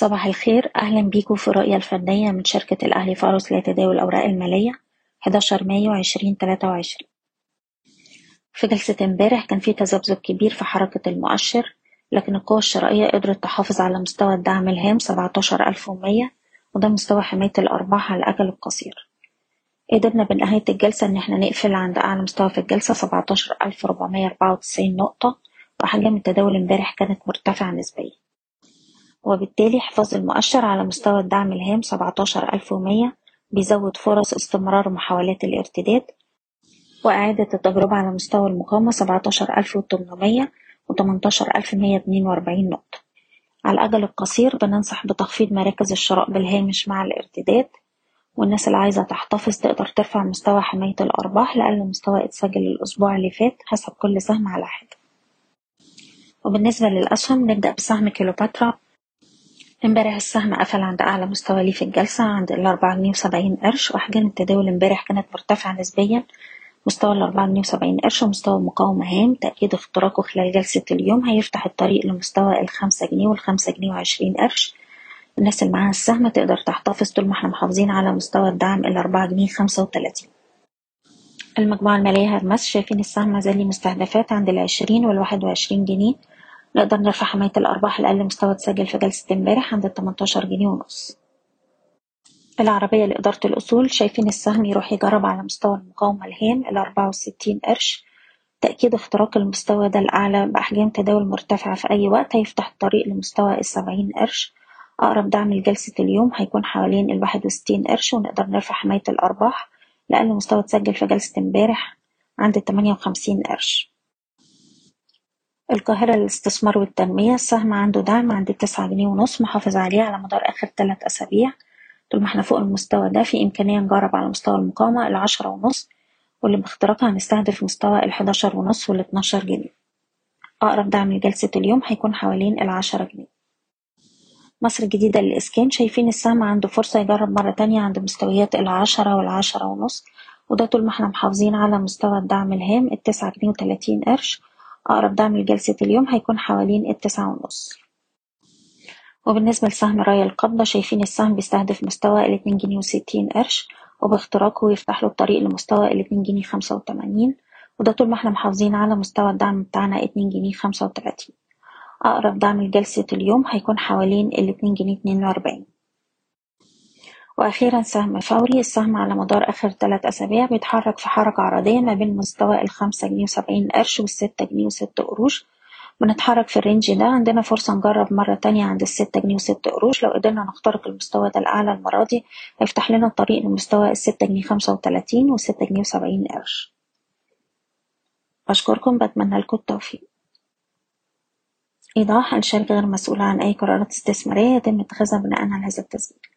صباح الخير. أهلا بيكم في الرؤية الفنية من شركة الأهلي فارس لتداول الأوراق المالية. 11 مايو 2023 في جلسة امبارح كان في تذبذب كبير في حركة المؤشر لكن القوى الشرائية قدرت تحافظ على مستوى الدعم الهام 17100 وده مستوى حماية الأرباح على الأجل القصير. قدرنا بنهاية الجلسة إن إحنا نقفل عند أعلى مستوى في الجلسة 17494 نقطة وأحجام التداول امبارح كانت مرتفعة نسبيا. وبالتالي حفاظ المؤشر على مستوى الدعم الهام 17100 بيزود فرص استمرار محاولات الارتداد وإعادة التجربة على مستوى المقاومة 17800 و 18142 نقطة. على الأجل القصير بننصح بتخفيض مراكز الشراء بالهامش مع الارتداد والناس اللي عايزة تحتفظ تقدر ترفع مستوى حماية الأرباح لأقل مستوى إتسجل الأسبوع اللي فات حسب كل سهم على حدة وبالنسبة للأسهم نبدأ بسهم كيلوباترا امبارح السهم قفل عند أعلى مستوى ليه في الجلسة عند الأربعة جنيه وسبعين قرش وأحجام التداول امبارح كانت مرتفعة نسبيا. مستوى الأربعة جنيه وسبعين قرش ومستوى مقاومة هام. تأكيد اختراقه خلال جلسة اليوم هيفتح الطريق لمستوى الخمسة جنيه والخمسة جنيه وعشرين قرش. الناس اللي معاها السهم تقدر تحتفظ طول ما إحنا محافظين على مستوى الدعم الأربعة جنيه خمسة وتلاتين. المجموعة المالية هرمس شايفين السهم مازال مستهدفات عند العشرين والواحد وعشرين جنيه. نقدر نرفع حماية الأرباح لأقل مستوى اتسجل في جلسة امبارح عند التمنتاشر جنيه ونص. العربية لإدارة الأصول شايفين السهم يروح يجرب على مستوى المقاومة الهام الأربعة وستين قرش. تأكيد اختراق المستوى ده الأعلى بأحجام تداول مرتفعة في أي وقت هيفتح الطريق لمستوى السبعين قرش. أقرب دعم لجلسة اليوم هيكون حوالين الواحد وستين قرش ونقدر نرفع حماية الأرباح لأقل مستوى اتسجل في جلسة امبارح عند التمانية وخمسين قرش. القاهرة للاستثمار والتنمية السهم عنده دعم عند التسعة جنيه ونص محافظ عليه على مدار آخر تلات أسابيع. طول ما إحنا فوق المستوى ده في إمكانية نجرب على مستوى المقاومة العشرة ونص واللي باختراقها هنستهدف مستوى الحداشر ونص والاتناشر جنيه. أقرب دعم لجلسة اليوم هيكون حوالين العشرة جنيه. مصر الجديدة للإسكان شايفين السهم عنده فرصة يجرب مرة تانية عند مستويات العشرة والعشرة ونص وده طول ما إحنا محافظين على مستوى الدعم الهام التسعة جنيه وتلاتين قرش. أقرب دعم لجلسة اليوم هيكون حوالين التسعة ونص. وبالنسبة لسهم راية القبضة شايفين السهم بيستهدف مستوى الاتنين جنيه وستين قرش وباختراقه يفتح له الطريق لمستوى الاتنين جنيه خمسة وتمانين وده طول ما إحنا محافظين على مستوى الدعم بتاعنا اتنين جنيه خمسة وتلاتين. أقرب دعم لجلسة اليوم هيكون حوالين الاتنين جنيه اتنين وأربعين. وأخيرا سهم فوري السهم على مدار آخر تلات أسابيع بيتحرك في حركة عرضية ما بين مستوى الخمسة جنيه وسبعين قرش والستة جنيه وست قروش. بنتحرك في ال range ده عندنا فرصة نجرب مرة تانية عند الستة جنيه وست قروش. لو قدرنا نخترق المستوى ده الأعلى المرة دي هيفتح لنا الطريق لمستوى الستة جنيه خمسة وتلاتين والستة جنيه وسبعين قرش. أشكركم بتمنى لكم التوفيق. إيضاح الشركة غير مسؤولة عن أي قرارات استثمارية يتم اتخاذها بناء على هذا التسجيل.